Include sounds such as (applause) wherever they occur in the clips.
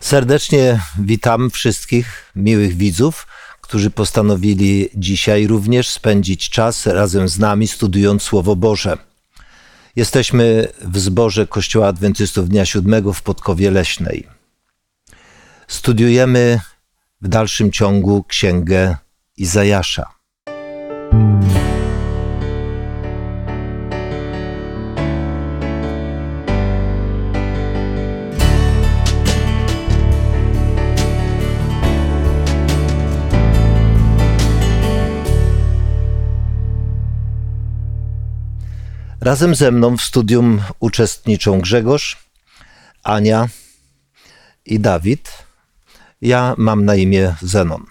Serdecznie witam wszystkich miłych widzów, którzy postanowili dzisiaj również spędzić czas razem z nami, studiując Słowo Boże. Jesteśmy w zborze Kościoła Adwentystów Dnia Siódmego w Podkowie Leśnej. Studiujemy w dalszym ciągu Księgę Izajasza. Razem ze mną w studium uczestniczą Grzegorz, Ania i Dawid. Ja mam na imię Zenon.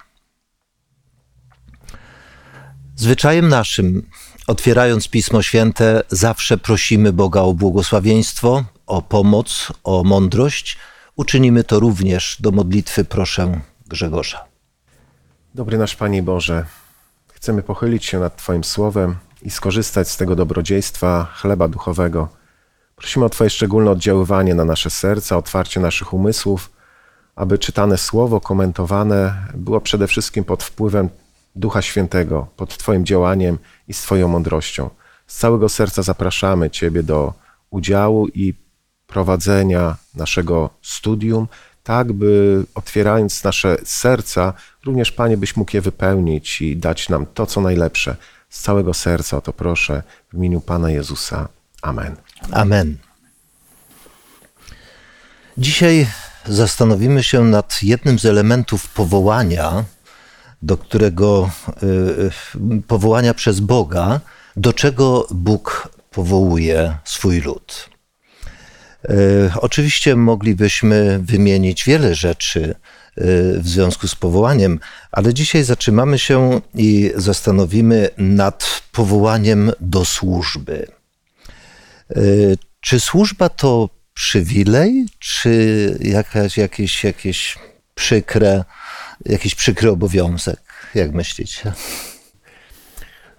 Zwyczajem naszym, otwierając Pismo Święte, zawsze prosimy Boga o błogosławieństwo, o pomoc, o mądrość. Uczynimy to również do modlitwy, proszę Grzegorza. Dobry nasz Panie Boże, chcemy pochylić się nad Twoim słowem i skorzystać z tego dobrodziejstwa chleba duchowego. Prosimy o Twoje szczególne oddziaływanie na nasze serca, otwarcie naszych umysłów, aby czytane słowo, komentowane było przede wszystkim pod wpływem Ducha Świętego, pod Twoim działaniem i z Twoją mądrością. Z całego serca zapraszamy Ciebie do udziału i prowadzenia naszego studium, tak by otwierając nasze serca, również Panie, byś mógł je wypełnić i dać nam to, co najlepsze. Z całego serca o to proszę w imieniu Pana Jezusa. Amen. Amen. Dzisiaj zastanowimy się nad jednym z elementów powołania, do którego y, powołania przez Boga, do czego Bóg powołuje swój lud. Y, oczywiście moglibyśmy wymienić wiele rzeczy y, w związku z powołaniem, ale dzisiaj zatrzymamy się i zastanowimy nad powołaniem do służby. Czy służba to przywilej, czy jakaś, jakieś, jakieś przykre, jakiś przykry obowiązek? Jak myślicie?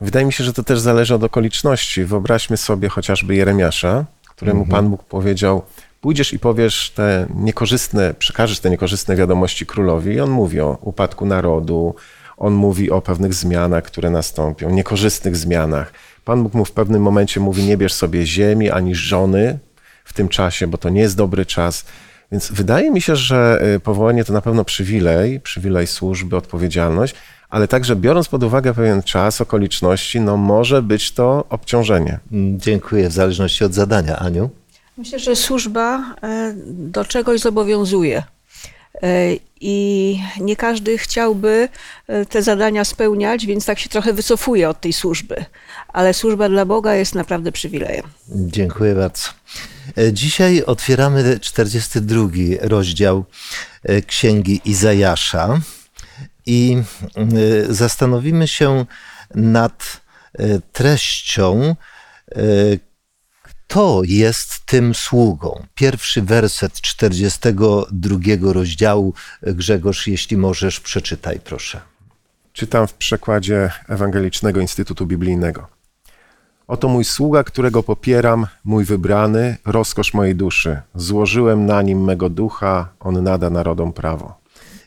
Wydaje mi się, że to też zależy od okoliczności. Wyobraźmy sobie chociażby Jeremiasza, któremu mhm. Pan Bóg powiedział: Pójdziesz i powiesz te niekorzystne, przekażesz te niekorzystne wiadomości królowi. I on mówi o upadku narodu, on mówi o pewnych zmianach, które nastąpią, niekorzystnych zmianach. Pan Bóg mu w pewnym momencie mówi: Nie bierz sobie ziemi ani żony w tym czasie, bo to nie jest dobry czas. Więc wydaje mi się, że y, powołanie to na pewno przywilej, przywilej służby, odpowiedzialność, ale także biorąc pod uwagę pewien czas, okoliczności, no może być to obciążenie. Mm, dziękuję, w zależności od zadania. Aniu? Myślę, że służba e, do czegoś zobowiązuje. E, I nie każdy chciałby e, te zadania spełniać, więc tak się trochę wycofuje od tej służby. Ale służba dla Boga jest naprawdę przywilejem. Dziękuję bardzo. Dzisiaj otwieramy 42 rozdział Księgi Izajasza i zastanowimy się nad treścią, kto jest tym sługą. Pierwszy werset 42 rozdziału. Grzegorz, jeśli możesz, przeczytaj, proszę. Czytam w przekładzie Ewangelicznego Instytutu Biblijnego. Oto mój sługa, którego popieram, mój wybrany, rozkosz mojej duszy. Złożyłem na nim mego ducha, on nada narodom prawo.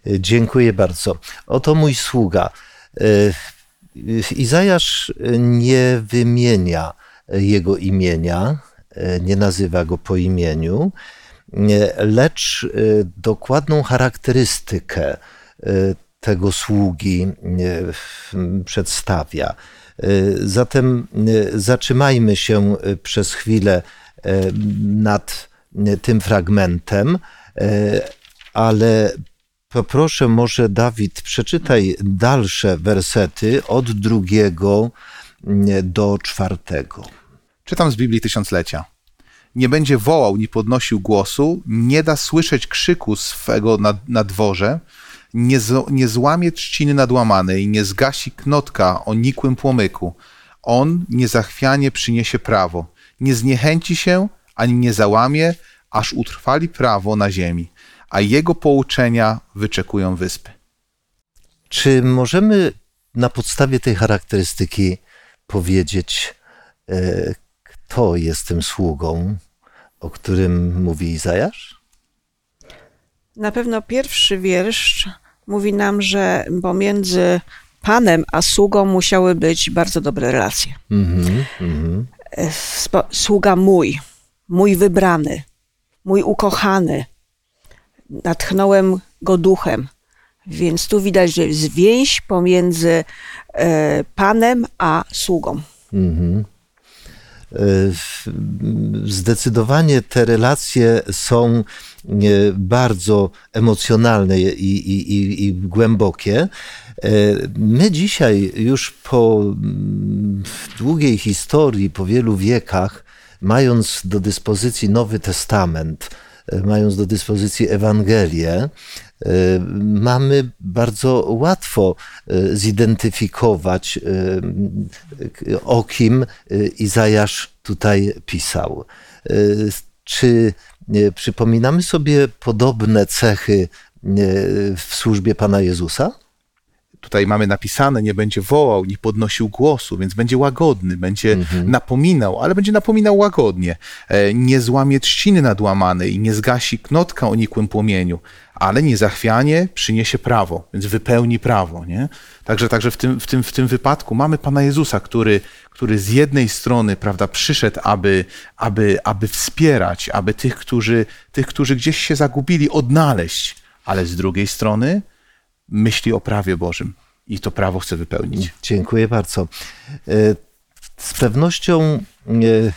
Dziękuję bardzo. Oto mój sługa. Izajasz nie wymienia jego imienia, E, nie nazywa go po imieniu, e, lecz e, dokładną charakterystykę tego sługi przedstawia. Zatem zatrzymajmy się przez chwilę nad tym fragmentem, ale poproszę może Dawid, przeczytaj dalsze wersety od drugiego do czwartego. Czytam z Biblii Tysiąclecia. Nie będzie wołał, ni podnosił głosu, nie da słyszeć krzyku swego na, na dworze, nie, z, nie złamie trzciny nadłamanej, nie zgasi knotka o nikłym płomyku. On niezachwianie przyniesie prawo, nie zniechęci się, ani nie załamie, aż utrwali prawo na ziemi, a jego pouczenia wyczekują wyspy. Czy możemy na podstawie tej charakterystyki powiedzieć, e, to jest tym sługą, o którym mówi Izajasz? Na pewno pierwszy wiersz mówi nam, że pomiędzy Panem a sługą musiały być bardzo dobre relacje. Mhm, mhm. E, spo- Sługa mój, mój wybrany, mój ukochany. Natchnąłem go duchem. Więc tu widać, że jest więź pomiędzy e, Panem a sługą. Mhm. Zdecydowanie te relacje są e, bardzo emocjonalne i, i, i, i głębokie. E, My dzisiaj, już po mm, długiej historii, po wielu wiekach, mając do dyspozycji Nowy Testament, mając do dyspozycji Ewangelię, e, mamy bardzo łatwo e, zidentyfikować, e, o kim e, Izajasz tutaj pisał. E, Czy e, przypominamy sobie podobne cechy e, w służbie Pana Jezusa? Tutaj mamy napisane, nie będzie wołał, nie podnosił głosu, więc będzie łagodny, będzie napominał, ale będzie napominał łagodnie. E, Nie złamie trzciny nadłamanej i nie zgasi knotka o nikłym płomieniu, ale niezachwianie przyniesie prawo, więc wypełni prawo. Nie? Także, także w, tym, w, tym, w tym wypadku mamy Pana Jezusa, który, który z jednej strony prawda, przyszedł, aby, aby, aby wspierać, aby tych którzy, tych, którzy gdzieś się zagubili, odnaleźć, ale z drugiej strony myśli o prawie Bożym i to prawo chce wypełnić. Dziękuję bardzo. E, Z pewnością e, e,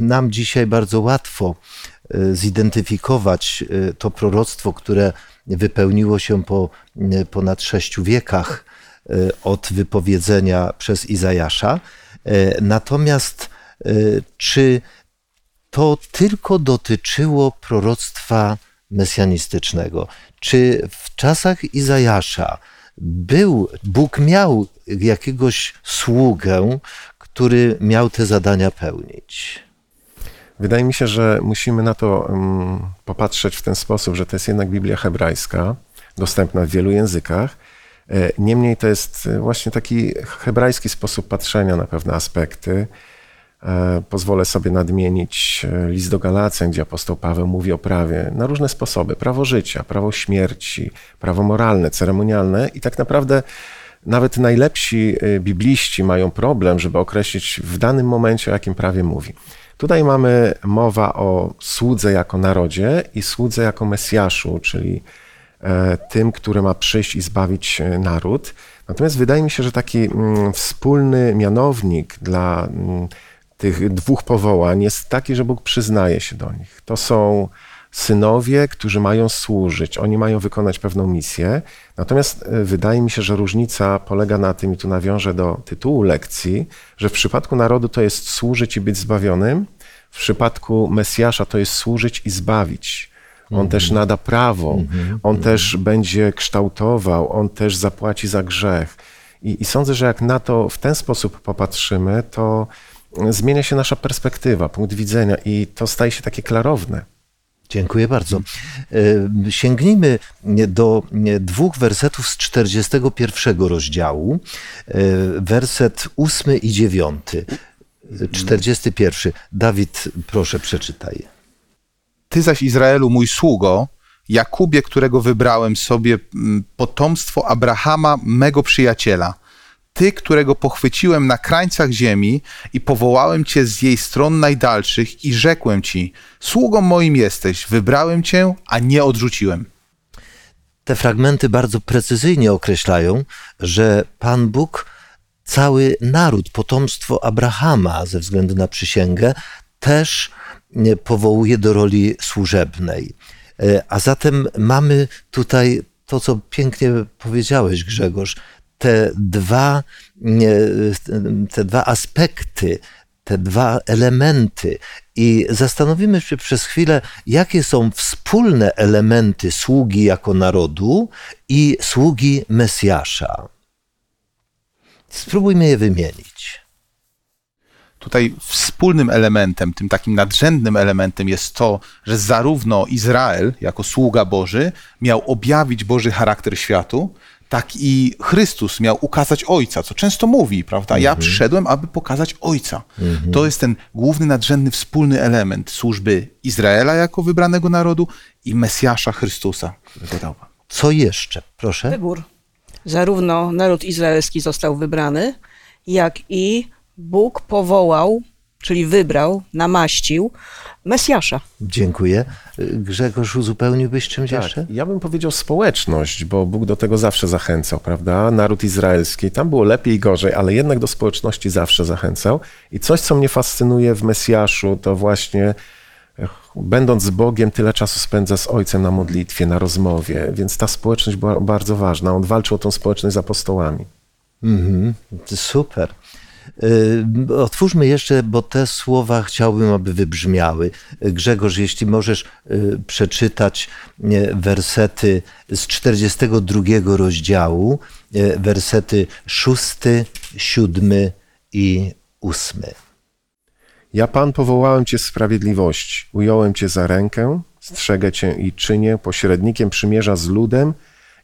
nam dzisiaj bardzo łatwo zidentyfikować to proroctwo, które wypełniło się po ponad sześciu wiekach od wypowiedzenia przez Izajasza. Natomiast czy to tylko dotyczyło proroctwa mesjanistycznego. Czy w czasach Izajasza był, Bóg miał jakiegoś sługę, który miał te zadania pełnić? Wydaje mi się, że musimy na to mm, popatrzeć w ten sposób, że to jest jednak Biblia hebrajska, dostępna w wielu językach. E, Niemniej to jest e, właśnie taki hebrajski sposób patrzenia na pewne aspekty. E, Pozwolę sobie nadmienić e, list do Galacjan, gdzie apostoł Paweł mówi o prawie na różne sposoby: prawo życia, prawo śmierci, prawo moralne, ceremonialne i tak naprawdę nawet najlepsi e, bibliści mają problem, żeby określić w danym momencie, o jakim prawie mówi. Tutaj mamy mowa o słudze jako narodzie i słudze jako Mesjaszu, czyli tym, który ma przyjść i zbawić naród. Natomiast wydaje mi się, że taki mm, wspólny mianownik dla mm, tych dwóch powołań jest taki, że Bóg przyznaje się do nich. To są synowie, którzy mają służyć, oni mają wykonać pewną misję. Natomiast e, wydaje mi się, że różnica polega na tym, i tu nawiążę do tytułu lekcji, że w przypadku narodu to jest służyć i być zbawionym, w przypadku Mesjasza to jest służyć i zbawić. On też nada prawo, on też będzie kształtował, on też zapłaci za grzech. I, I sądzę, że jak na to w ten sposób popatrzymy, to zmienia się nasza perspektywa, punkt widzenia i to staje się takie klarowne. Dziękuję bardzo. E, Sięgnijmy do dwóch wersetów z 41 rozdziału. E, Werset 8 i 9. 41. Dawid, proszę, przeczytaj. Ty zaś, Izraelu, mój sługo, Jakubie, którego wybrałem sobie mm, potomstwo Abrahama, mego przyjaciela. Ty, którego pochwyciłem na krańcach ziemi i powołałem cię z jej stron najdalszych i rzekłem ci, sługą moim jesteś, wybrałem cię, a nie odrzuciłem. Te fragmenty bardzo precyzyjnie określają, że Pan Bóg cały naród, potomstwo Abrahama, ze względu na przysięgę, też nie, powołuje do roli służebnej. E, A zatem mamy tutaj to, co pięknie powiedziałeś, Grzegorz, te dwa, te dwa aspekty, te dwa elementy i zastanowimy się przez chwilę, jakie są wspólne elementy sługi jako narodu i sługi Mesjasza. Spróbujmy je wymienić. Tutaj wspólnym elementem, tym takim nadrzędnym elementem jest to, że zarówno Izrael jako sługa Boży miał objawić Boży charakter światu, tak i Chrystus miał ukazać Ojca, co często mówi, prawda? Ja przyszedłem, aby pokazać Ojca. To jest ten główny, nadrzędny, wspólny element służby Izraela jako wybranego narodu i Mesjasza Chrystusa. Co jeszcze? Proszę. Wybór. Zarówno naród izraelski został wybrany, jak i Bóg powołał, czyli wybrał, namaścił Mesjasza. Dziękuję. Grzegorz, uzupełniłbyś czymś jeszcze? Tak, ja bym powiedział społeczność, bo Bóg do tego zawsze zachęcał, prawda? Naród izraelski, tam było lepiej i gorzej, ale jednak do społeczności zawsze zachęcał. I coś, co mnie fascynuje w Mesjaszu, to właśnie ech, będąc z Bogiem, tyle czasu spędza z Ojcem na modlitwie, na rozmowie, więc ta społeczność była bardzo ważna. On walczył o tą społeczność z apostołami. Mhm, super. Y, Otwórzmy jeszcze, bo te słowa chciałbym, aby wybrzmiały. Grzegorz, jeśli możesz y, przeczytać y, wersety z 42 rozdziału, wersety 6, 7 i 8. Ja, Pan, powołałem Cię z sprawiedliwości, ująłem Cię za rękę, strzegę Cię i czynię pośrednikiem przymierza z ludem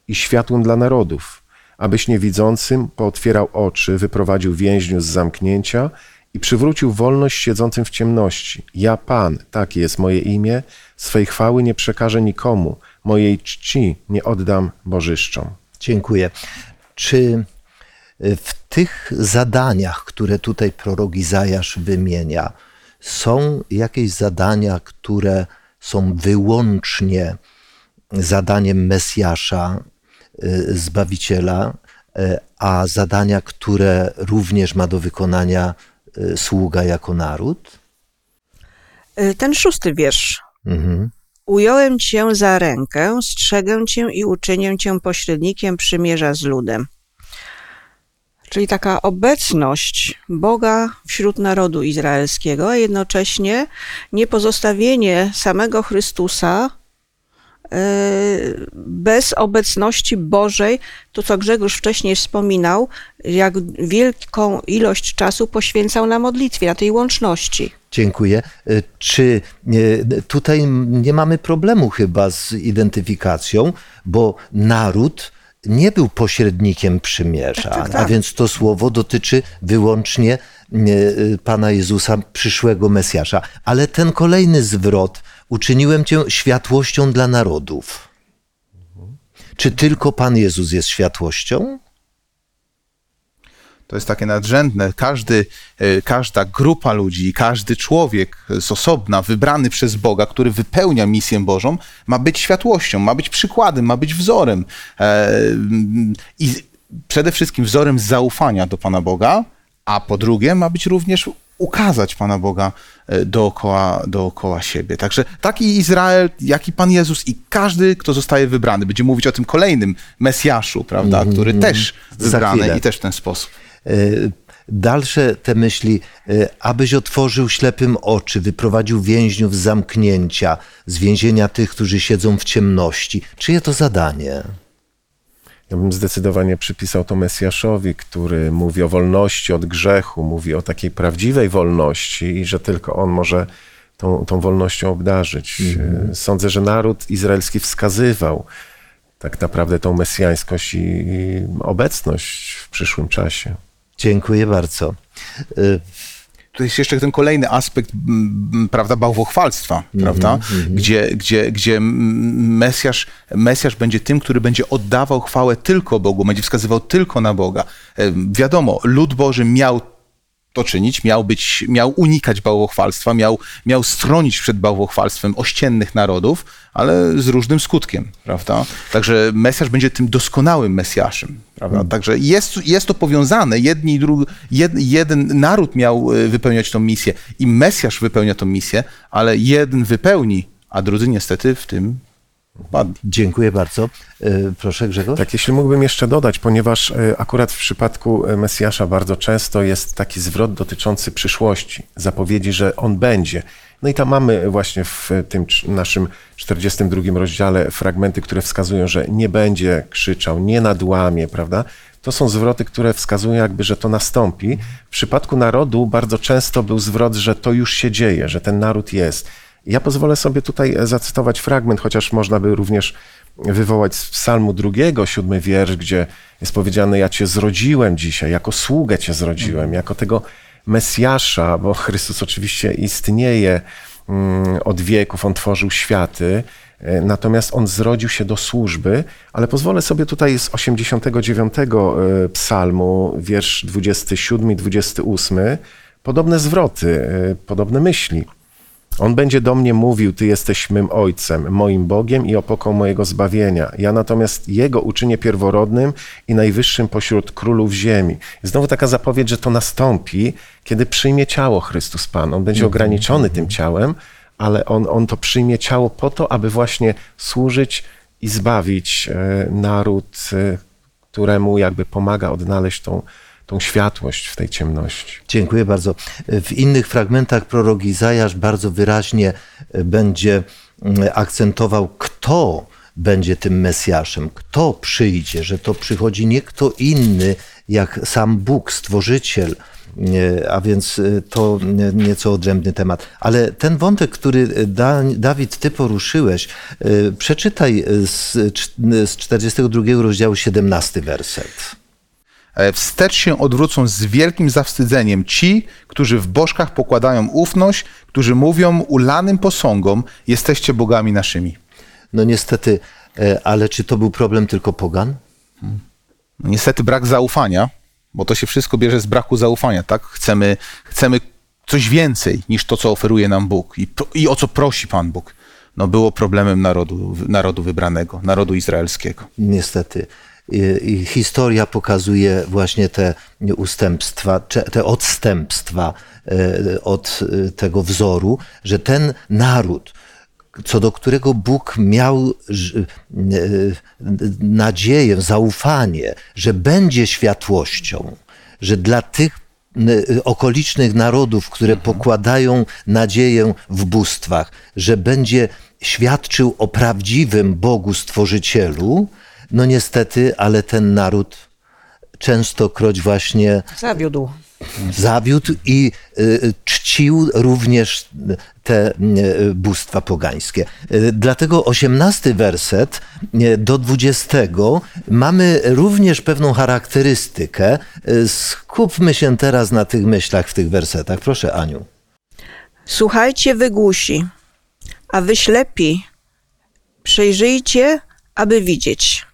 i światłem dla narodów, abyś niewidzącym pootwierał oczy, wyprowadził więźniów z zamknięcia i przywrócił wolność siedzącym w ciemności. Ja, Pan, takie jest moje imię, swej chwały nie przekażę nikomu, mojej czci nie oddam bożyszczom. Dziękuję. Czy w tych zadaniach, które tutaj prorok Izajasz wymienia, są jakieś zadania, które są wyłącznie zadaniem Mesjasza, y, Zbawiciela, y, a zadania, które również ma do wykonania y, sługa jako naród? Y, Ten szósty wiersz. Mhm. Ująłem cię za rękę, strzegę cię i uczynię cię pośrednikiem przymierza z ludem. Czyli taka obecność Boga wśród narodu izraelskiego, a jednocześnie niepozostawienie samego Chrystusa bez obecności Bożej, to co Grzegorz wcześniej wspominał, jak wielką ilość czasu poświęcał na modlitwie, na tej łączności. Dziękuję. Y, Czy y, tutaj nie mamy problemu chyba z identyfikacją, bo naród nie był pośrednikiem przymierza, Tak, tak, a tak. więc to słowo dotyczy wyłącznie y, y, Pana Jezusa, przyszłego Mesjasza. Ale ten kolejny zwrot, uczyniłem Cię światłością dla narodów. Czy tylko Pan Jezus jest światłością? To jest takie nadrzędne. Każdy, e, każda grupa ludzi, każdy człowiek z osobna, wybrany przez Boga, który wypełnia misję Bożą, ma być światłością, ma być przykładem, ma być wzorem. E, I przede wszystkim wzorem zaufania do Pana Boga, a po drugie ma być również ukazać Pana Boga e, dookoła, dookoła siebie. Także taki Izrael, jak i Pan Jezus i każdy, kto zostaje wybrany. Będziemy mówić o tym kolejnym Mesjaszu, prawda, który też Za wybrany i też w ten sposób. Y, Dalsze te myśli, y, abyś otworzył ślepym oczy, wyprowadził więźniów z zamknięcia, z więzienia tych, którzy siedzą w ciemności. Czyje to zadanie? Ja bym zdecydowanie przypisał to Mesjaszowi, który mówi o wolności od grzechu, mówi o takiej prawdziwej wolności i że tylko on może tą, tą wolnością obdarzyć. E, Sądzę, że naród izraelski wskazywał tak naprawdę tą mesjańskość i, i obecność w przyszłym czasie. Dziękuję bardzo. Y, To jest jeszcze ten kolejny aspekt, prawda, bałwochwalstwa, prawda, gdzie, gdzie, gdzie m, Mesjasz, Mesjasz będzie tym, który będzie oddawał chwałę tylko Bogu, będzie wskazywał tylko na Boga. E, Wiadomo, lud Boży miał to czynić, miał być, miał unikać bałwochwalstwa, miał, miał stronić przed bałwochwalstwem ościennych narodów, ale z różnym skutkiem, prawda? Także Mesjasz będzie tym doskonałym Mesjaszem, prawda? Także jest, jest to powiązane, jedni i drugi, jed, jeden naród miał e, wypełniać tą misję i Mesjasz wypełnia tą misję, ale jeden wypełni, a drudzy niestety w tym Dziękuję bardzo. Y, Proszę Grzegorz. Tak, jeśli mógłbym jeszcze dodać, ponieważ e, akurat w przypadku e, Mesjasza bardzo często jest taki zwrot dotyczący przyszłości, zapowiedzi, że on będzie. No i tam mamy właśnie w tym naszym 42 rozdziale fragmenty, które wskazują, że nie będzie krzyczał, nie nadłamie, prawda? To są zwroty, które wskazują jakby, że to nastąpi. W przypadku narodu bardzo często był zwrot, że to już się dzieje, że ten naród jest. Ja pozwolę sobie tutaj zacytować fragment, chociaż można by również wywołać z psalmu drugiego, siódmy wiersz, gdzie jest powiedziane, ja cię zrodziłem dzisiaj, jako sługę cię zrodziłem, jako tego Mesjasza, bo Chrystus oczywiście istnieje mm, od wieków, On tworzył światy, e, natomiast On zrodził się do służby, ale pozwolę sobie tutaj z 89 e, psalmu, wiersz 27 i 28, podobne zwroty, e, podobne myśli. On będzie do mnie mówił, Ty jesteś mym ojcem, moim Bogiem i opoką mojego zbawienia. Ja natomiast Jego uczynię pierworodnym i najwyższym pośród królów ziemi. Znowu taka zapowiedź, że to nastąpi, kiedy przyjmie ciało Chrystus Pan. On będzie ograniczony tym ciałem, ale on, on to przyjmie ciało po to, aby właśnie służyć i zbawić e, naród, e, któremu jakby pomaga odnaleźć tą, tą światłość w tej ciemności. Dziękuję bardzo. W innych fragmentach prorok Izajasz bardzo wyraźnie e, będzie akcentował, kto będzie tym Mesjaszem, kto przyjdzie, że to przychodzi nie kto inny, jak sam Bóg, Stworzyciel, a więc e, to nieco odrębny temat. Ale ten wątek, który e, da, Dawid, ty poruszyłeś, przeczytaj z, z 42 rozdziału 17 werset. Wstecz się odwrócą z wielkim zawstydzeniem ci, którzy w bożkach pokładają ufność, którzy mówią ulanym posągom, jesteście bogami naszymi. No niestety, ale czy to był problem tylko pogan? No niestety brak zaufania bo to się wszystko bierze z braku zaufania, tak? Chcemy, chcemy coś więcej niż to, co oferuje nam Bóg i, i o co prosi Pan Bóg. No było problemem narodu, narodu wybranego, narodu izraelskiego. Niestety. I, historia pokazuje właśnie te ustępstwa, te odstępstwa e, od e, tego wzoru, że ten naród, co do którego Bóg miał e, nadzieję, zaufanie, że będzie światłością, że dla tych okolicznych narodów, które mhm. pokładają nadzieję w bóstwach, że będzie świadczył o prawdziwym Bogu Stworzycielu, no niestety, ale ten naród częstokroć właśnie zawiódł zawiódł i y, czcił również te y, bóstwa pogańskie. Y, dlatego osiemnasty werset do dwudziestego mamy również pewną charakterystykę. Skupmy się teraz na tych myślach w tych wersetach. Proszę, Aniu. Słuchajcie, wygłusi, a wy ślepi, przejrzyjcie, aby widzieć.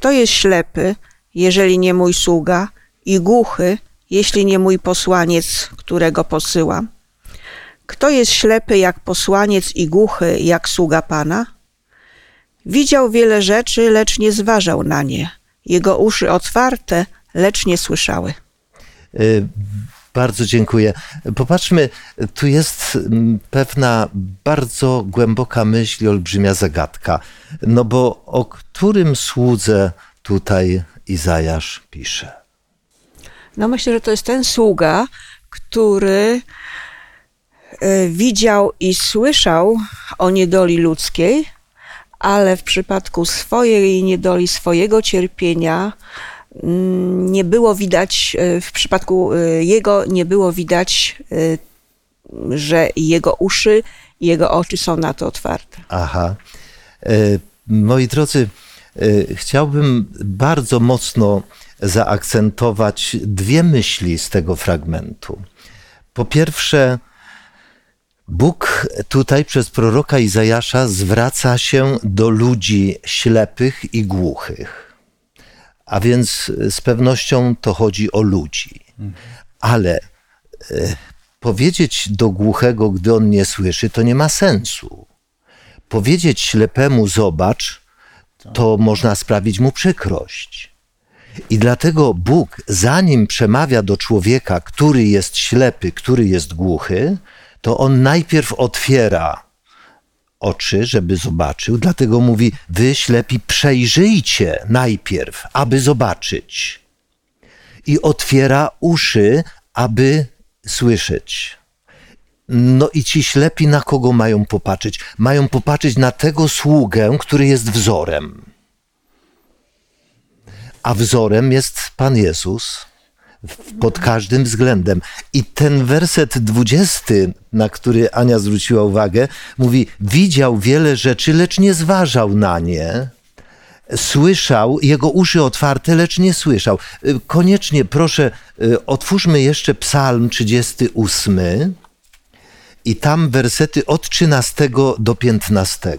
Kto jest ślepy, jeżeli nie mój sługa, i głuchy, jeśli nie mój posłaniec, którego posyłam? Kto jest ślepy jak posłaniec i głuchy jak sługa Pana? Widział wiele rzeczy, lecz nie zważał na nie. Jego uszy otwarte, lecz nie słyszały. Y, bardzo dziękuję. Popatrzmy, tu jest mm, pewna bardzo głęboka myśl olbrzymia zagadka. No bo o którym słudze tutaj Izajasz pisze? No myślę, że to jest ten sługa, który e, widział i słyszał o niedoli ludzkiej, ale w przypadku swojej niedoli, swojego cierpienia, nie było widać, e, w przypadku e, jego nie było widać, że jego uszy jego oczy są na to otwarte. Aha. Moi drodzy, chciałbym bardzo mocno zaakcentować dwie myśli z tego fragmentu. Po pierwsze, Bóg tutaj przez proroka Izajasza zwraca się do ludzi ślepych i głuchych. A więc z pewnością to chodzi o ludzi. Ale e, powiedzieć do głuchego, gdy on nie słyszy, to nie ma sensu. Powiedzieć ślepemu zobacz, to można sprawić mu przykrość. I dlatego Bóg, zanim przemawia do człowieka, który jest ślepy, który jest głuchy, to on najpierw otwiera oczy, żeby zobaczył. Dlatego mówi: Wy ślepi, przejrzyjcie najpierw, aby zobaczyć. I otwiera uszy, aby słyszeć. No i ci ślepi na kogo mają popatrzeć? Mają popatrzeć na tego sługę, który jest wzorem a wzorem jest Pan Jezus, pod każdym względem. I ten werset 20, na który Ania zwróciła uwagę, mówi: Widział wiele rzeczy, lecz nie zważał na nie. Słyszał, jego uszy otwarte, lecz nie słyszał. Y, Koniecznie proszę, y, otwórzmy jeszcze Psalm 38 i tam wersety od 13 do 15.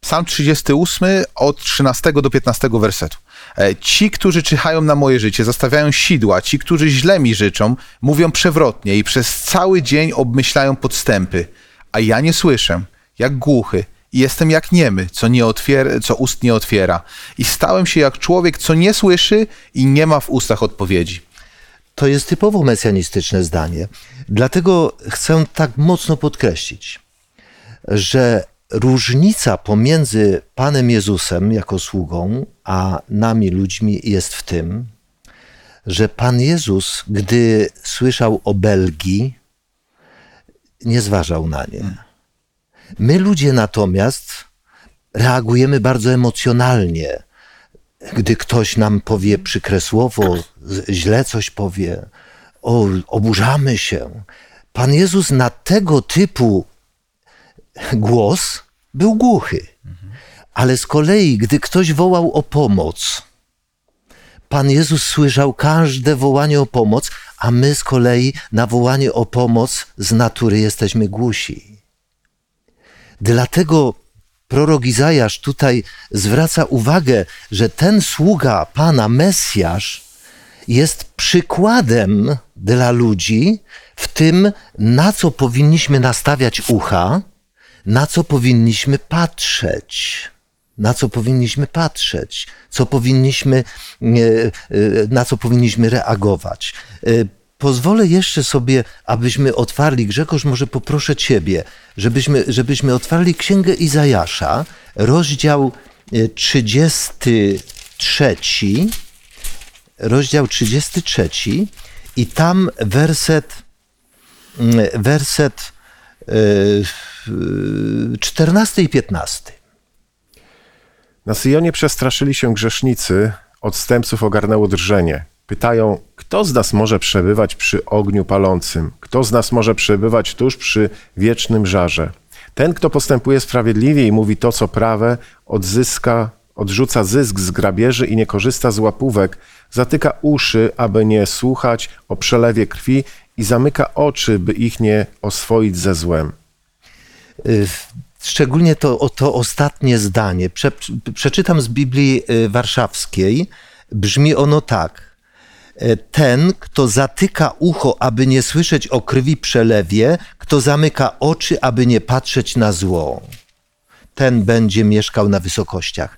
Psalm 38 od 13 do 15 wersetu. E, Ci, którzy czyhają na moje życie, zostawiają sidła, ci, którzy źle mi życzą, mówią przewrotnie i przez cały dzień obmyślają podstępy, a ja nie słyszę, jak głuchy i jestem jak niemy, co, nie otwier- co ust nie otwiera. I stałem się jak człowiek, co nie słyszy i nie ma w ustach odpowiedzi. To jest typowo mesjanistyczne zdanie. Dlatego chcę tak mocno podkreślić, że różnica pomiędzy Panem Jezusem jako sługą, a nami ludźmi jest w tym, że Pan Jezus, gdy słyszał o Belgii, nie zważał na nie. My ludzie natomiast reagujemy bardzo emocjonalnie gdy ktoś nam powie przykre słowo, źle coś powie, o, oburzamy się. Pan Jezus na tego typu głos był głuchy. Ale z kolei, gdy ktoś wołał o pomoc, Pan Jezus słyszał każde wołanie o pomoc, a my z kolei na wołanie o pomoc z natury jesteśmy głusi. Dlatego prorok Izajasz tutaj zwraca uwagę, że ten sługa Pana, Mesjasz, jest przykładem dla ludzi w tym, na co powinniśmy nastawiać ucha, na co powinniśmy patrzeć. Na co powinniśmy patrzeć, co powinniśmy, e, e, na co powinniśmy reagować. E, Pozwolę jeszcze sobie, abyśmy otwarli, Grzegorz, może poproszę Ciebie, żebyśmy, żebyśmy otwarli Księgę Izajasza, rozdział e, 33, rozdział 33 i tam werset, mm, werset 14 i 15. Na Syjonie przestraszyli się grzesznicy, odstępców ogarnęło drżenie. Pytają, kto z nas może przebywać przy ogniu palącym? Kto z nas może przebywać tuż przy wiecznym żarze? Ten, kto postępuje sprawiedliwie i mówi to, co prawe, odzyska, odrzuca zysk z grabieży i nie korzysta z łapówek, zatyka uszy, aby nie słuchać o przelewie krwi i zamyka oczy, by ich nie oswoić ze złem. Y, Szczególnie to, to ostatnie zdanie. Prze, przeczytam z Biblii y, Warszawskiej. Brzmi ono tak. E, Ten, kto zatyka ucho, aby nie słyszeć o krwi przelewie, kto zamyka oczy, aby nie patrzeć na zło, ten będzie mieszkał na wysokościach.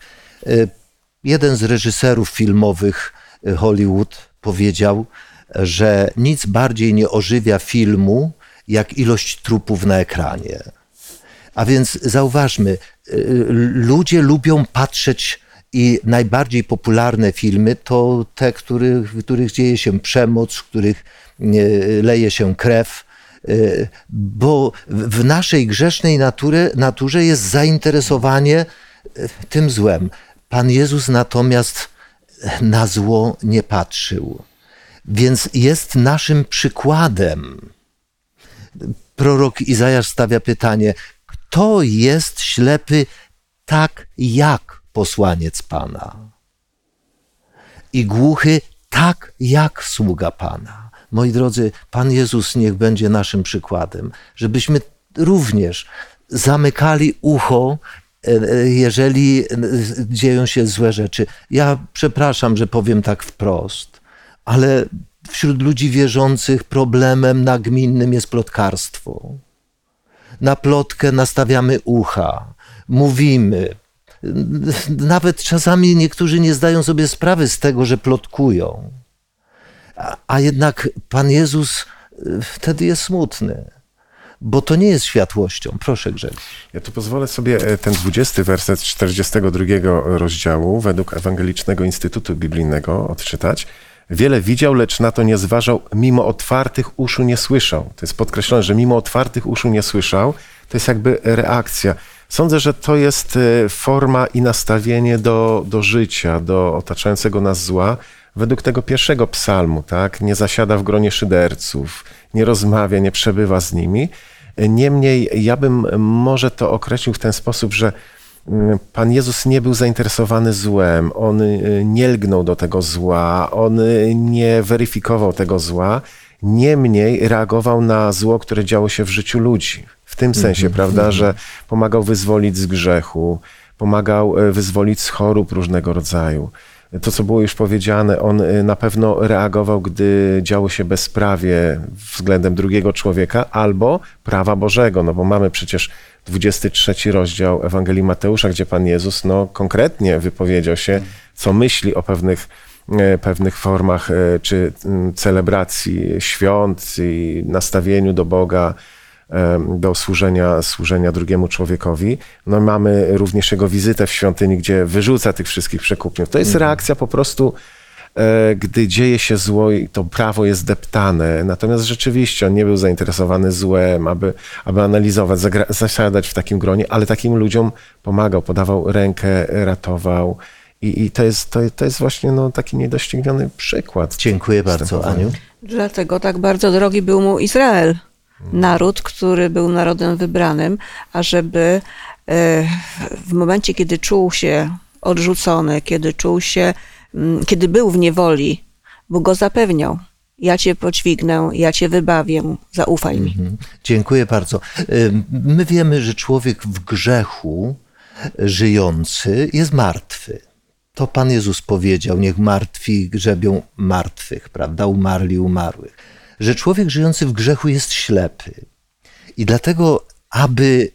Jeden z reżyserów filmowych Hollywood powiedział, że nic bardziej nie ożywia filmu, jak ilość trupów na ekranie. A więc zauważmy, y, ludzie lubią patrzeć i najbardziej popularne filmy to te, których, w których dzieje się przemoc, w których y, leje się krew, y, bo w naszej grzesznej naturze, naturze jest zainteresowanie tym złem. Pan Jezus natomiast na zło nie patrzył, więc jest naszym przykładem prorok Izajasz stawia pytanie, kto jest ślepy tak jak posłaniec Pana? I głuchy tak jak sługa Pana. Moi drodzy, Pan Jezus niech będzie naszym przykładem, żebyśmy również zamykali ucho, e, e, jeżeli e, dzieją się złe rzeczy. Ja przepraszam, że powiem tak wprost, ale wśród ludzi wierzących problemem nagminnym jest plotkarstwo. Na plotkę nastawiamy ucha, mówimy. Nawet czasami niektórzy nie zdają sobie sprawy z tego, że plotkują. A, a jednak Pan Jezus y, wtedy jest smutny, bo to nie jest światłością. Proszę Grzegorz. Ja tu pozwolę sobie e, ten 20 werset z 42 rozdziału według Ewangelicznego Instytutu Biblijnego odczytać. Wiele widział, lecz na to nie zważał, mimo otwartych uszu nie słyszał. To jest podkreślone, że mimo otwartych uszu nie słyszał. To jest jakby reakcja. Sądzę, że to jest e, forma i nastawienie do, do życia, do otaczającego nas zła, według tego pierwszego psalmu, tak? Nie zasiada w gronie szyderców, nie rozmawia, nie przebywa z nimi. Niemniej ja bym może to określił w ten sposób, że Pan Jezus nie był zainteresowany złem, on y, nie lgnął do tego zła, on y, nie weryfikował tego zła, niemniej reagował na zło, które działo się w życiu ludzi. W tym sensie, prawda, że pomagał wyzwolić z grzechu, pomagał y, wyzwolić z chorób różnego rodzaju. To, co było już powiedziane, on na pewno reagował, gdy działo się bezprawie względem drugiego człowieka albo prawa Bożego, no bo mamy przecież 23 rozdział Ewangelii Mateusza, gdzie Pan Jezus no, konkretnie wypowiedział się, co myśli o pewnych, e, pewnych formach e, czy mm, celebracji świąt i nastawieniu do Boga, em, do służenia, służenia drugiemu człowiekowi. No mamy również jego wizytę w świątyni, gdzie wyrzuca tych wszystkich przekupniów. To jest reakcja po prostu, e, gdy dzieje się zło i to prawo jest deptane. Natomiast rzeczywiście on nie był zainteresowany złem, aby, aby analizować, zasiadać w takim gronie, ale takim ludziom pomagał, podawał rękę, ratował. I, i to, jest, to, to jest właśnie no, taki niedościgniony przykład. Dziękuję bardzo. Aniu. Dlatego tak bardzo drogi był mu Izrael. Naród, który był narodem wybranym, ażeby e, w momencie, kiedy czuł się odrzucony, kiedy czuł się, kiedy był w niewoli, Bóg go zapewniał. Ja cię podźwignę, ja cię wybawię, zaufaj mi. Mhm. Dziękuję bardzo. My wiemy, że człowiek w grzechu żyjący jest martwy. To Pan Jezus powiedział, niech martwi grzebią martwych, prawda? Umarli umarłych. Że człowiek żyjący w grzechu jest ślepy. I dlatego, aby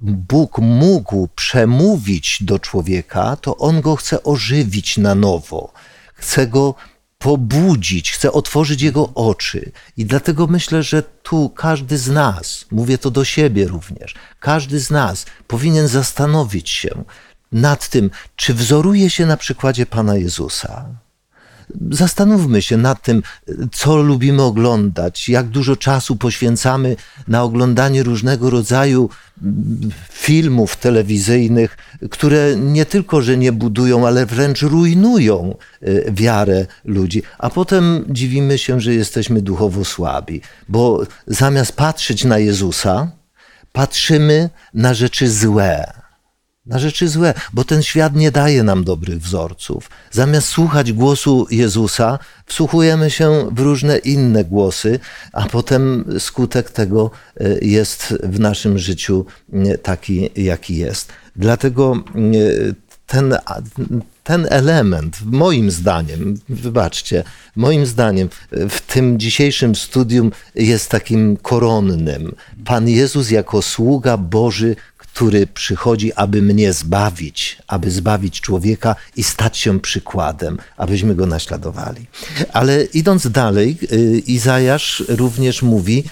Bóg mógł przemówić do człowieka, to on go chce ożywić na nowo. Chce go pobudzić, chce otworzyć jego oczy. I dlatego myślę, że tu każdy z nas, mówię to do siebie również, każdy z nas powinien zastanowić się nad tym, czy wzoruje się na przykładzie Pana Jezusa. Zastanówmy się nad tym, co lubimy oglądać, jak dużo czasu poświęcamy na oglądanie różnego rodzaju mm, filmów telewizyjnych, które nie tylko, że nie budują, ale wręcz rujnują y, wiarę ludzi. A potem dziwimy się, że jesteśmy duchowo słabi, bo zamiast patrzeć na Jezusa, patrzymy na rzeczy złe na rzeczy złe, bo ten świat nie daje nam dobrych wzorców. Zamiast słuchać głosu Jezusa, wsłuchujemy się w różne inne głosy, a potem skutek tego e, jest w naszym życiu e, taki, jaki jest. Dlatego e, ten, ten element, moim zdaniem, wybaczcie, moim zdaniem w tym dzisiejszym studium jest takim koronnym. Pan Jezus jako sługa Boży, który przychodzi, aby mnie zbawić, aby zbawić człowieka i stać się przykładem, abyśmy go naśladowali. Ale idąc dalej, y, Izajasz również mówi,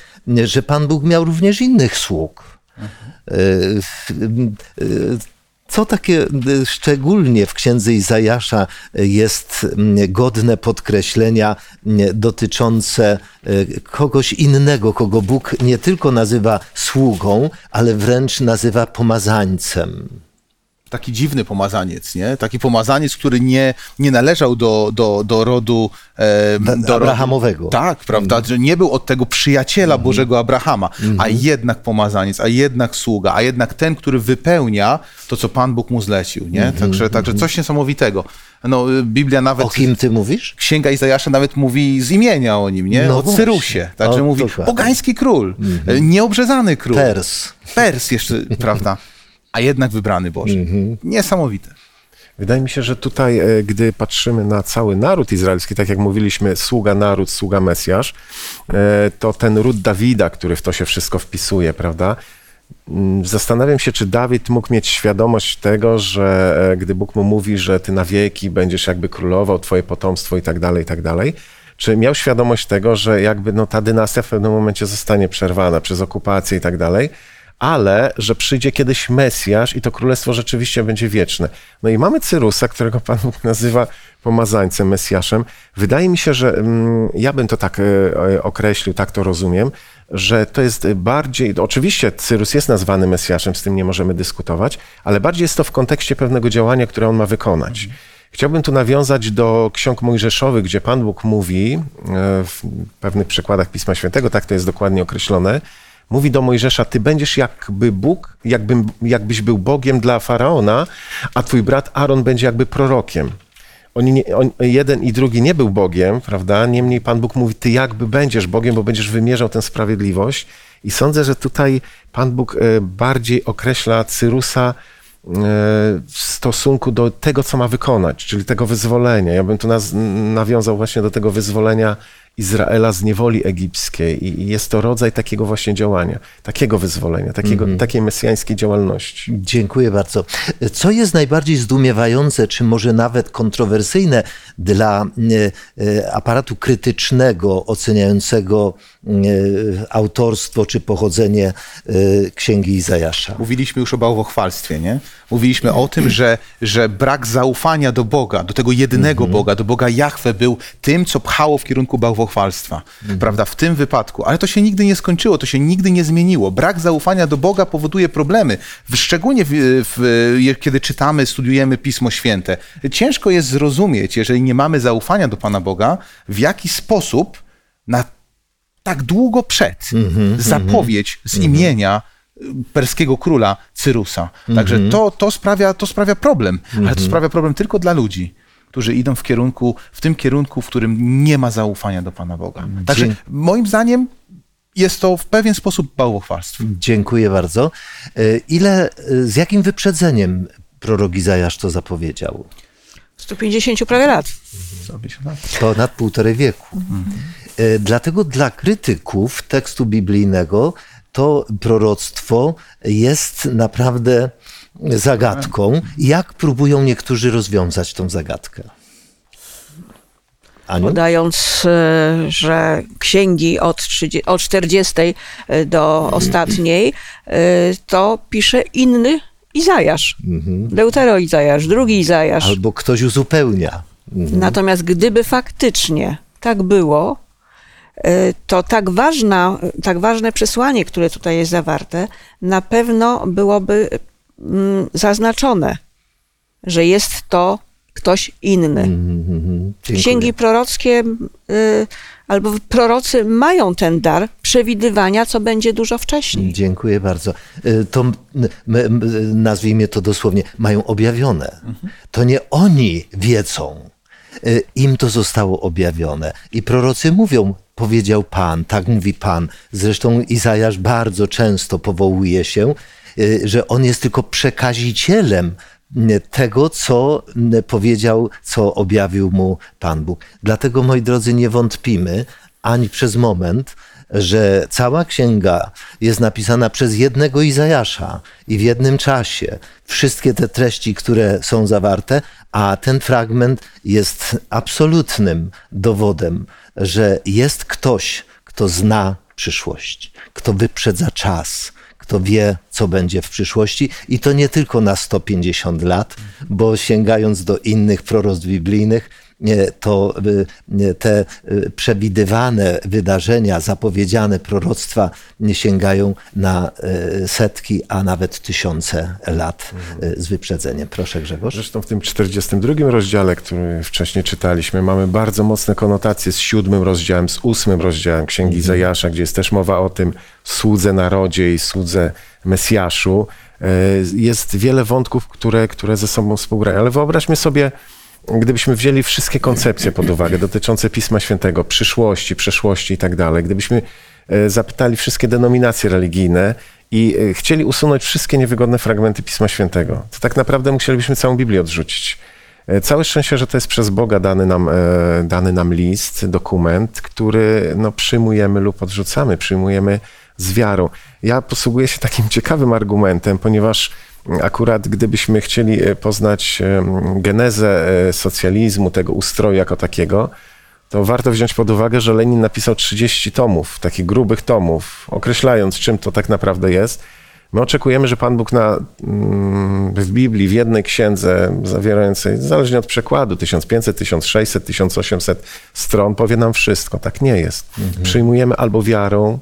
że Pan Bóg miał również innych sług. Y, y, Co takie szczególnie w księdze Izajasza jest godne podkreślenia dotyczące kogoś innego, kogo Bóg nie tylko nazywa sługą, ale wręcz nazywa pomazańcem. Taki dziwny pomazaniec, nie? Taki pomazaniec, który nie, nie należał do, do, do rodu... E, do Abrahamowego. Rodu, tak, prawda? Że nie był od tego przyjaciela Bożego Abrahama, a jednak pomazaniec, a jednak sługa, a jednak ten, który wypełnia to, co Pan Bóg mu zlecił, nie? Także, także coś niesamowitego. No, y, Biblia nawet... O kim ty mówisz? Księga Izajasza nawet mówi z imienia o nim, nie? No o właśnie. Cyrusie. Także O, mówi dokładnie. pogański król, nieobrzezany król. Pers. Pers jeszcze, (laughs) prawda? A jednak wybrany Boży. Niesamowite. Wydaje mi się, że tutaj, e, gdy patrzymy na cały naród izraelski, tak jak mówiliśmy, sługa naród, sługa Mesjasz, e, to ten ród Dawida, który w to się wszystko wpisuje, prawda? Mm, Zastanawiam się, czy Dawid mógł mieć świadomość tego, że e, gdy Bóg mu mówi, że ty na wieki będziesz jakby królował, twoje potomstwo i tak dalej, i tak dalej, czy miał świadomość tego, że jakby no, ta dynastia w pewnym momencie zostanie przerwana przez okupację i tak dalej, ale że przyjdzie kiedyś Mesjasz i to królestwo rzeczywiście będzie wieczne. No i mamy Cyrusa, którego Pan Bóg nazywa pomazańcem, Mesjaszem. Wydaje mi się, że mm, ja bym to tak e, e, określił, tak to rozumiem, że to jest bardziej, oczywiście Cyrus jest nazwany Mesjaszem, z tym nie możemy dyskutować, ale bardziej jest to w kontekście pewnego działania, które on ma wykonać. Chciałbym tu nawiązać do ksiąg mojżeszowych, gdzie Pan Bóg mówi, e, w pewnych przekładach Pisma Świętego, tak to jest dokładnie określone, mówi do Mojżesza, ty będziesz jakby Bóg, jakbyś był Bogiem dla Faraona, a twój brat Aaron będzie jakby prorokiem. Oni nie, on, jeden i drugi nie był Bogiem, prawda? Niemniej Pan Bóg mówi, ty jakby będziesz Bogiem, bo będziesz wymierzał tę sprawiedliwość. I sądzę, że tutaj Pan Bóg e, bardziej określa Cyrusa e, w stosunku do tego, co ma wykonać, czyli tego wyzwolenia. Ja bym tu nawiązał właśnie do tego wyzwolenia Izraela z niewoli egipskiej i jest to rodzaj takiego właśnie działania, takiego wyzwolenia, takiego, takiej mesjańskiej działalności. Dziękuję bardzo. Co jest najbardziej zdumiewające, czy może nawet kontrowersyjne dla e, e, aparatu krytycznego oceniającego e, autorstwo czy pochodzenie księgi Izajasza? Mówiliśmy już o bałwochwalstwie, nie? Mówiliśmy o tym, że, że brak zaufania do Boga, do tego jedynego Boga, do Boga Jahwe był tym, co pchało w kierunku bałwochwalstwa, prawda? W tym wypadku. Ale to się nigdy nie skończyło, to się nigdy nie zmieniło. Brak zaufania do Boga powoduje problemy. Szczególnie w, w, kiedy czytamy, studiujemy Pismo Święte. Ciężko jest zrozumieć, jeżeli nie mamy zaufania do Pana Boga, w jaki sposób na tak długo przed zapowiedź z imienia y, perskiego króla Cyrusa. Także to, to, sprawia, to sprawia problem, ale to sprawia problem tylko dla ludzi, którzy idą w kierunku, w tym kierunku, w którym nie ma zaufania do Pana Boga. Także moim zdaniem jest to w pewien sposób bałwochwalstwo. Dziękuję bardzo. E, Ile, e, z jakim wyprzedzeniem prorok Izajasz to zapowiedział? 150 prawie lat. Ponad półtorej wieku. E, Dlatego dla krytyków tekstu biblijnego to proroctwo jest naprawdę zagadką. Jak próbują niektórzy rozwiązać tą zagadkę? Aniu? Podając, e, że księgi od, 30, od 40 do ostatniej, e, to pisze inny Izajasz. Deutero Izajasz, drugi Izajasz. Albo ktoś uzupełnia. Natomiast gdyby faktycznie tak było, e, to tak, ważna, tak ważne przesłanie, które tutaj jest zawarte, na pewno byłoby zaznaczone, że jest to ktoś inny. Mhm, Dziękuję. Księgi prorockie y, albo prorocy mają ten dar przewidywania, co będzie dużo wcześniej. Dziękuję bardzo. Y, To nazwijmy to dosłownie, mają objawione. To nie oni wiedzą. Y, Im to zostało objawione. I prorocy mówią, powiedział Pan, tak mówi Pan. Zresztą Izajasz bardzo często powołuje się, że on jest tylko przekazicielem y, tego, co y, powiedział, co objawił mu Pan Bóg. Dlatego, moi drodzy, nie wątpimy ani przez moment, że cała księga jest napisana przez jednego Izajasza i w jednym czasie. Wszystkie te treści, które są zawarte, a ten fragment jest absolutnym dowodem, że jest ktoś, kto zna przyszłość, kto wyprzedza czas, kto wie, co będzie w przyszłości. I to nie tylko na 150 lat, bo sięgając do innych proroctw biblijnych, to y, te y, przewidywane wydarzenia, zapowiedziane proroctwa nie sięgają na y, setki, a nawet tysiące lat y, z wyprzedzeniem. Proszę Grzegorz. Zresztą w tym 42 rozdziale, który wcześniej czytaliśmy, mamy bardzo mocne konotacje z siódmym rozdziałem, z ósmym rozdziałem Księgi Izajasza, gdzie jest też mowa o tym słudze narodzie i słudze Mesjaszu. Jest wiele wątków, które, które ze sobą współgrają, ale wyobraźmy sobie, gdybyśmy wzięli wszystkie koncepcje pod uwagę dotyczące Pisma Świętego, przyszłości, przeszłości i tak dalej, gdybyśmy e, zapytali wszystkie denominacje religijne i e, chcieli usunąć wszystkie niewygodne fragmenty Pisma Świętego, to tak naprawdę musielibyśmy całą Biblię odrzucić. E, Całe szczęście, że to jest przez Boga dany nam, dany nam list, dokument, który no, przyjmujemy lub odrzucamy, przyjmujemy z wiarą. Ja posługuję się takim ciekawym argumentem, ponieważ akurat gdybyśmy chcieli e, poznać em, genezę e, socjalizmu, tego ustroju jako takiego, to warto wziąć pod uwagę, że Lenin napisał 30 tomów, takich grubych tomów, określając, czym to tak naprawdę jest. My oczekujemy, że Pan Bóg na, mm, w Biblii, w jednej księdze zawierającej, zależnie od przekładu, 1500, 1600, 1800 stron, powie nam wszystko. Tak nie jest. Przyjmujemy albo wiarą, e,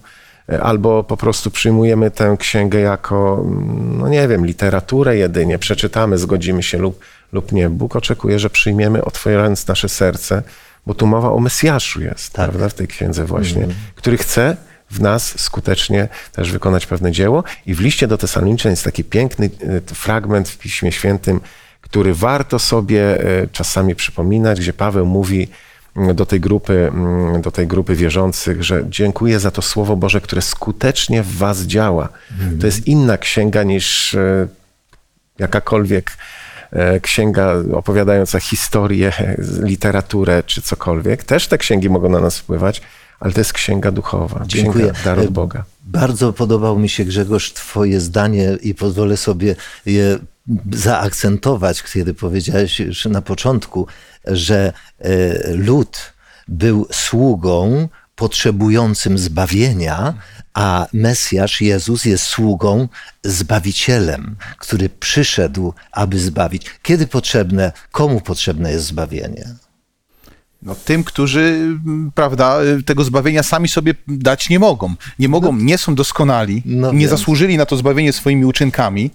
albo po prostu przyjmujemy tę księgę jako, mm, no nie wiem, literaturę jedynie, przeczytamy, zgodzimy się lub, lub nie. Bóg oczekuje, że przyjmiemy, otwierając nasze serce, bo tu mowa o Mesjaszu jest, Tak. prawda, w tej księdze właśnie, który chce w nas skutecznie też wykonać pewne dzieło. I w liście do Tesaloniczan jest taki piękny e, fragment w Piśmie Świętym, który warto sobie e, czasami przypominać, gdzie Paweł mówi mm, do tej grupy, mm, do tej grupy wierzących, że dziękuję za to Słowo Boże, które skutecznie w was działa. To jest inna księga niż e, jakakolwiek e, księga opowiadająca historię, literaturę czy cokolwiek. Też te księgi mogą na nas wpływać, ale to jest księga duchowa, Dziękuję. księga dar E, od Boga. Bardzo podobało mi się, Grzegorz, Twoje zdanie i pozwolę sobie je zaakcentować, kiedy powiedziałeś już na początku, że e, lud był sługą potrzebującym zbawienia, a Mesjasz, Jezus, jest sługą, zbawicielem, który przyszedł, aby zbawić. Kiedy potrzebne, komu potrzebne jest zbawienie? No, tym, którzy, prawda, tego zbawienia sami sobie dać nie mogą. Nie mogą, nie są doskonali, No nie więc. zasłużyli na to zbawienie swoimi uczynkami,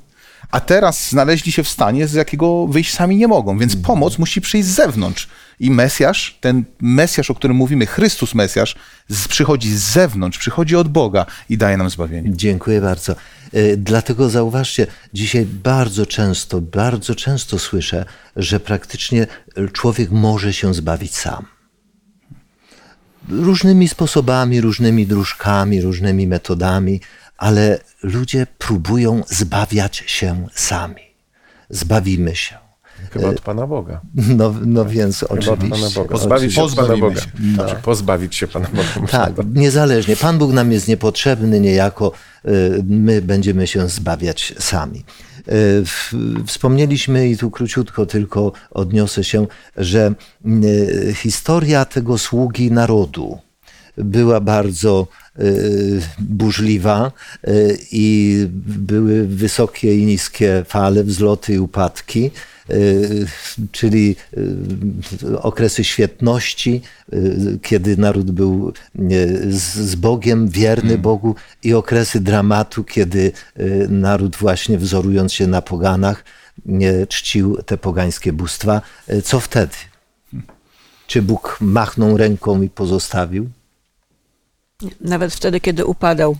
a teraz znaleźli się w stanie, z jakiego wyjść sami nie mogą. Więc Mhm. pomoc musi przyjść z zewnątrz. I Mesjasz, ten Mesjasz, o którym mówimy, Chrystus Mesjasz, przychodzi z zewnątrz, przychodzi od Boga i daje nam zbawienie. Dziękuję bardzo. E, Dlatego zauważcie, dzisiaj bardzo często, bardzo często słyszę, że praktycznie człowiek może się zbawić sam. Różnymi sposobami, różnymi dróżkami, różnymi metodami, ale ludzie próbują zbawiać się sami. Zbawimy się. Chyba od Pana Boga. No, no więc Chyba od Pana oczywiście. Boga. Pozbawić się od Pana Boga. się. Znaczy, pozbawić się Pana Boga. Tak, niezależnie. Pan Bóg nam jest niepotrzebny, niejako y, my będziemy się zbawiać sami. W- Wspomnieliśmy i tu króciutko tylko odniosę się, że historia tego sługi narodu była bardzo y, burzliwa y, i były wysokie i niskie fale, wzloty i upadki, y, czyli okresy świetności, kiedy naród był z Bogiem, wierny Bogu i okresy dramatu, kiedy naród właśnie wzorując się na poganach czcił te pogańskie bóstwa. Co wtedy? Czy Bóg machnął ręką i pozostawił? Nawet wtedy, kiedy upadał,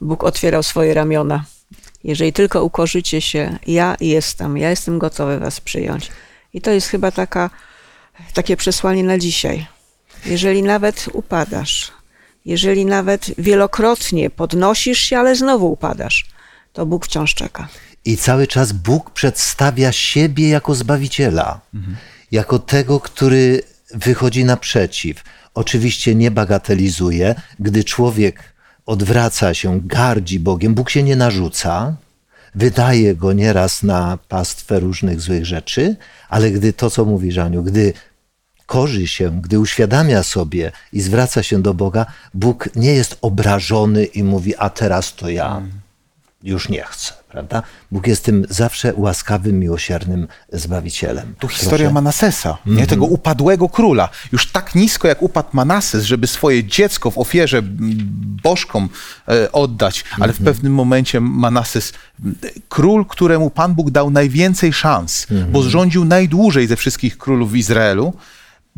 Bóg otwierał swoje ramiona. Jeżeli tylko ukorzycie się, ja jestem, ja jestem gotowy was przyjąć. I to jest chyba taka, takie przesłanie na dzisiaj. Jeżeli nawet upadasz, jeżeli nawet wielokrotnie podnosisz się, ale znowu upadasz, to Bóg wciąż czeka. I cały czas Bóg przedstawia siebie jako Zbawiciela, jako tego, który wychodzi naprzeciw. Oczywiście nie bagatelizuje, gdy człowiek odwraca się, gardzi Bogiem, Bóg się nie narzuca, wydaje go nieraz na pastwę różnych złych rzeczy, ale gdy to, co mówi Żaniu, gdy korzy się, gdy uświadamia sobie i zwraca się do Boga, Bóg nie jest obrażony i mówi, a teraz to ja już nie chcę, prawda? Bóg jest tym zawsze łaskawym, miłosiernym Zbawicielem. Tu historia Manasesa, nie? tego upadłego króla. Już tak nisko jak upadł Manases, żeby swoje dziecko w ofierze mm, bożkom e, oddać, ale w pewnym momencie Manases, król, któremu Pan Bóg dał najwięcej szans, bo rządził najdłużej ze wszystkich królów w Izraelu,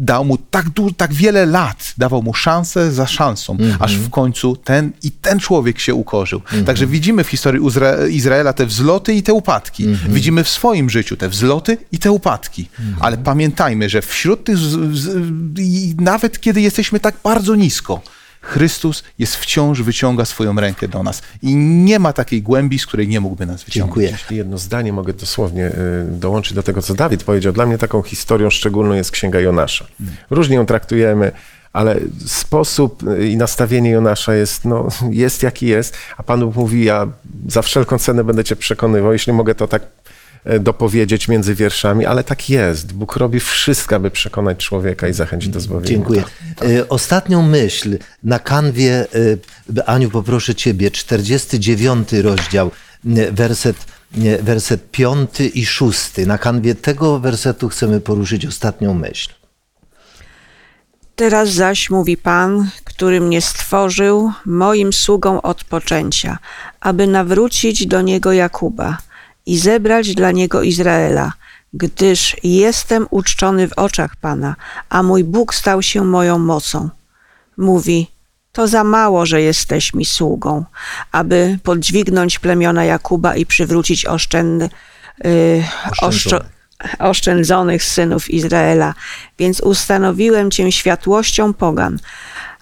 dał mu tak, du- tak wiele lat, dawał mu szansę za szansą, aż w końcu ten i ten człowiek się ukorzył. Także widzimy w historii Uzra- Izraela te wzloty i te upadki. Widzimy w swoim życiu te wzloty i te upadki. Ale pamiętajmy, że wśród tych, z- z- i nawet kiedy jesteśmy tak bardzo nisko, Chrystus jest wciąż wyciąga swoją rękę do nas i nie ma takiej głębi, z której nie mógłby nas wyciągnąć. Dziękuję. Jeśli jedno zdanie mogę dosłownie y, dołączyć do tego, co Dawid powiedział. Dla mnie taką historią szczególną jest Księga Jonasza. Różnie ją traktujemy, ale sposób y, i nastawienie Jonasza jest, no, jest jaki jest, a Pan Bóg mówi, ja za wszelką cenę będę cię przekonywał, jeśli mogę to tak dopowiedzieć między wierszami, ale tak jest. Bóg robi wszystko, aby przekonać człowieka i zachęcić do zbawienia. Dziękuję. E, Ostatnią myśl na kanwie, e, Aniu, poproszę Ciebie, 49 rozdział, e, werset, e, werset 5 i 6. Na kanwie tego wersetu chcemy poruszyć ostatnią myśl. Teraz zaś mówi Pan, który mnie stworzył, moim sługą od poczęcia, aby nawrócić do niego Jakuba i zebrać dla niego Izraela, gdyż jestem uczczony w oczach Pana, a mój Bóg stał się moją mocą. Mówi, to za mało, że jesteś mi sługą, aby podźwignąć plemiona Jakuba i przywrócić oszczędny, yy, oszczo, Oszczędzonych. oszczędzonych synów Izraela. Więc ustanowiłem cię światłością pogan,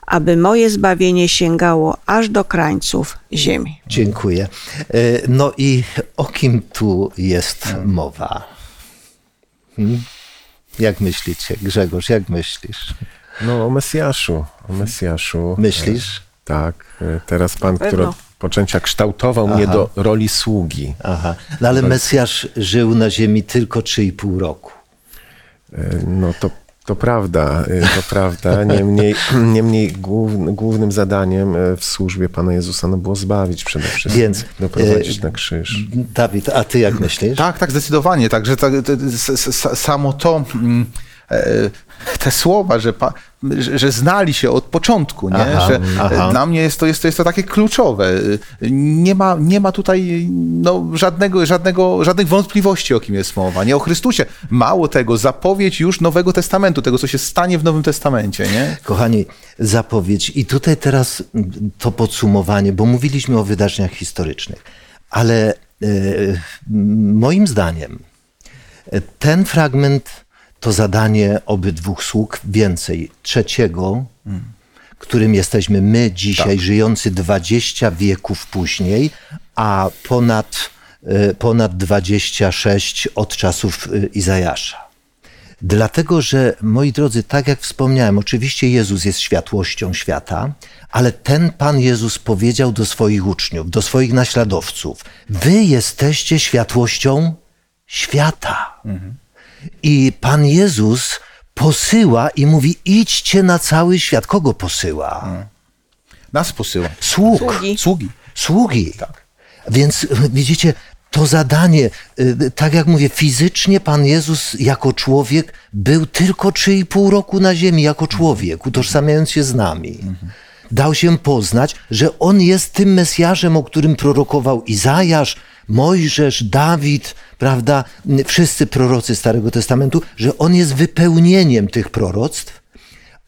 aby moje zbawienie sięgało aż do krańców ziemi. Dziękuję. E, No i o kim tu jest mowa? Hmm? Jak myślicie, Grzegorz, jak myślisz? No, o Mesjaszu. O Mesjaszu. Myślisz? E, tak. E, Teraz Pan, który pewno. od poczęcia kształtował mnie Aha. do roli sługi. Aha. No ale Mesjasz żył na ziemi tylko 3,5 roku. No to, to prawda, e, to prawda. Niemniej, (clears throat) niemniej główn, głównym zadaniem e, w służbie Pana Jezusa no, było zbawić przede wszystkim. Więc, doprowadzić e, na krzyż. Dawid, a ty jak myślisz? Tak, tak, zdecydowanie. Także tak, samo to, mm, te słowa, że, pa, że, że znali się od początku, nie? Aha, że aha. e, dla mnie jest to, jest, to, jest to takie kluczowe. E, Nie ma, nie ma tutaj no, żadnego, żadnego, żadnych wątpliwości, o kim jest mowa. Nie o Chrystusie. Mało tego, zapowiedź już Nowego Testamentu, tego, co się stanie w Nowym Testamencie, nie? Kochani, zapowiedź. I tutaj teraz to podsumowanie, bo mówiliśmy o wydarzeniach historycznych, ale e, moim zdaniem e, ten fragment to zadanie obydwu sług, więcej trzeciego, którym jesteśmy my dzisiaj, żyjący 20 wieków później, a ponad, e, ponad 26 od czasów e, Izajasza. Dlatego, że moi drodzy, tak jak wspomniałem, oczywiście Jezus jest światłością świata, ale ten Pan Jezus powiedział do swoich uczniów, do swoich naśladowców: Wy jesteście światłością świata. I Pan Jezus posyła i mówi: idźcie na cały świat. Kogo posyła? Nas posyła. Sług. Sługi. Sługi. Sługi. Tak. Więc widzicie, to zadanie, y, tak jak mówię, fizycznie Pan Jezus jako człowiek był tylko 3,5 roku na ziemi, jako człowiek, utożsamiając się z nami. Dał się poznać, że On jest tym Mesjaszem, o którym prorokował Izajasz, Mojżesz, Dawid, prawda, wszyscy prorocy Starego Testamentu, że On jest wypełnieniem tych proroctw,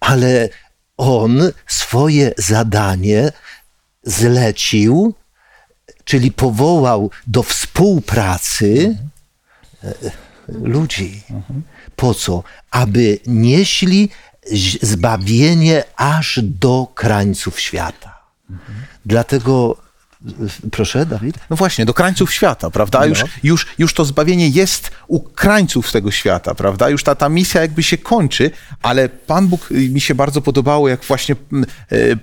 ale On swoje zadanie zlecił czyli powołał do współpracy e, ludzi. Po co? Aby nieśli zbawienie aż do krańców świata. Dlatego, proszę, Dawid. No właśnie, do krańców świata, prawda? Już, już, już to zbawienie jest u krańców tego świata, prawda? Już ta, ta misja jakby się kończy, ale Pan Bóg, mi się bardzo podobało, jak właśnie mm, y,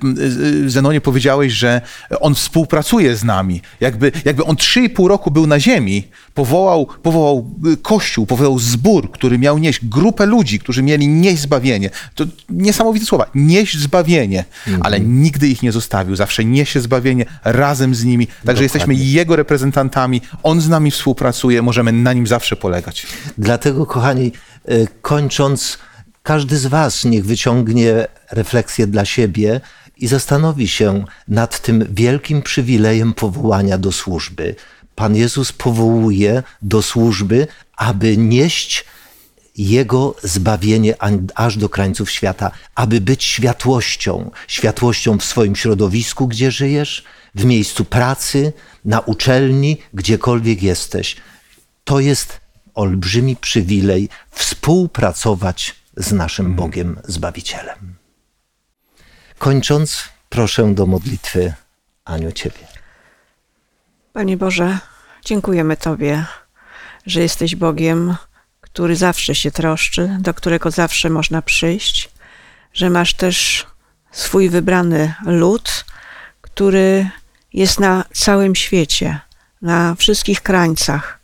y, Zenonie powiedziałeś, że On współpracuje z nami. Jakby, jakby On trzy i pół roku był na ziemi, powołał, powołał y, kościół, powołał zbór, który miał nieść grupę ludzi, którzy mieli nieść zbawienie. To niesamowite słowa. Nieść zbawienie, ale nigdy ich nie zostawił. Zawsze niesie zbawienie razem z nimi. Także jesteśmy Jego reprezentantami. On z nami współpracuje. Możemy na Nim zawsze polegać. Dlatego, kochani, e, kończąc, każdy z Was niech wyciągnie refleksję dla siebie i zastanowi się nad tym wielkim przywilejem powołania do służby. Pan Jezus powołuje do służby, aby nieść Jego zbawienie aż do krańców świata, aby być światłością, światłością w swoim środowisku, gdzie żyjesz, w miejscu pracy, na uczelni, gdziekolwiek jesteś. To jest olbrzymi przywilej współpracować z naszym Bogiem Zbawicielem. Kończąc, proszę do modlitwy Aniu Ciebie. Panie Boże, dziękujemy Tobie, że jesteś Bogiem, który zawsze się troszczy, do którego zawsze można przyjść, że masz też swój wybrany lud, który jest na całym świecie, na wszystkich krańcach,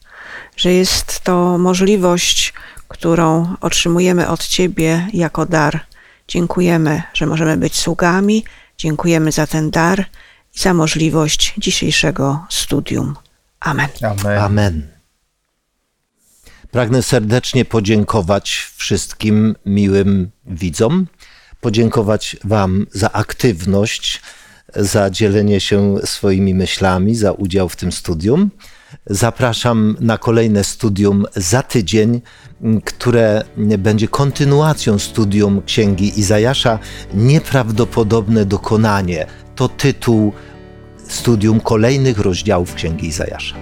że jest to możliwość, którą otrzymujemy od Ciebie jako dar. Dziękujemy, że możemy być sługami, dziękujemy za ten dar i za możliwość dzisiejszego studium. Amen. Amen. Amen. Pragnę serdecznie podziękować wszystkim miłym widzom. podziękować Wam za aktywność, za dzielenie się swoimi myślami, za udział w tym studium. Zapraszam na kolejne studium za tydzień, które będzie kontynuacją studium Księgi Izajasza. Nieprawdopodobne dokonanie to tytuł studium kolejnych rozdziałów Księgi Izajasza.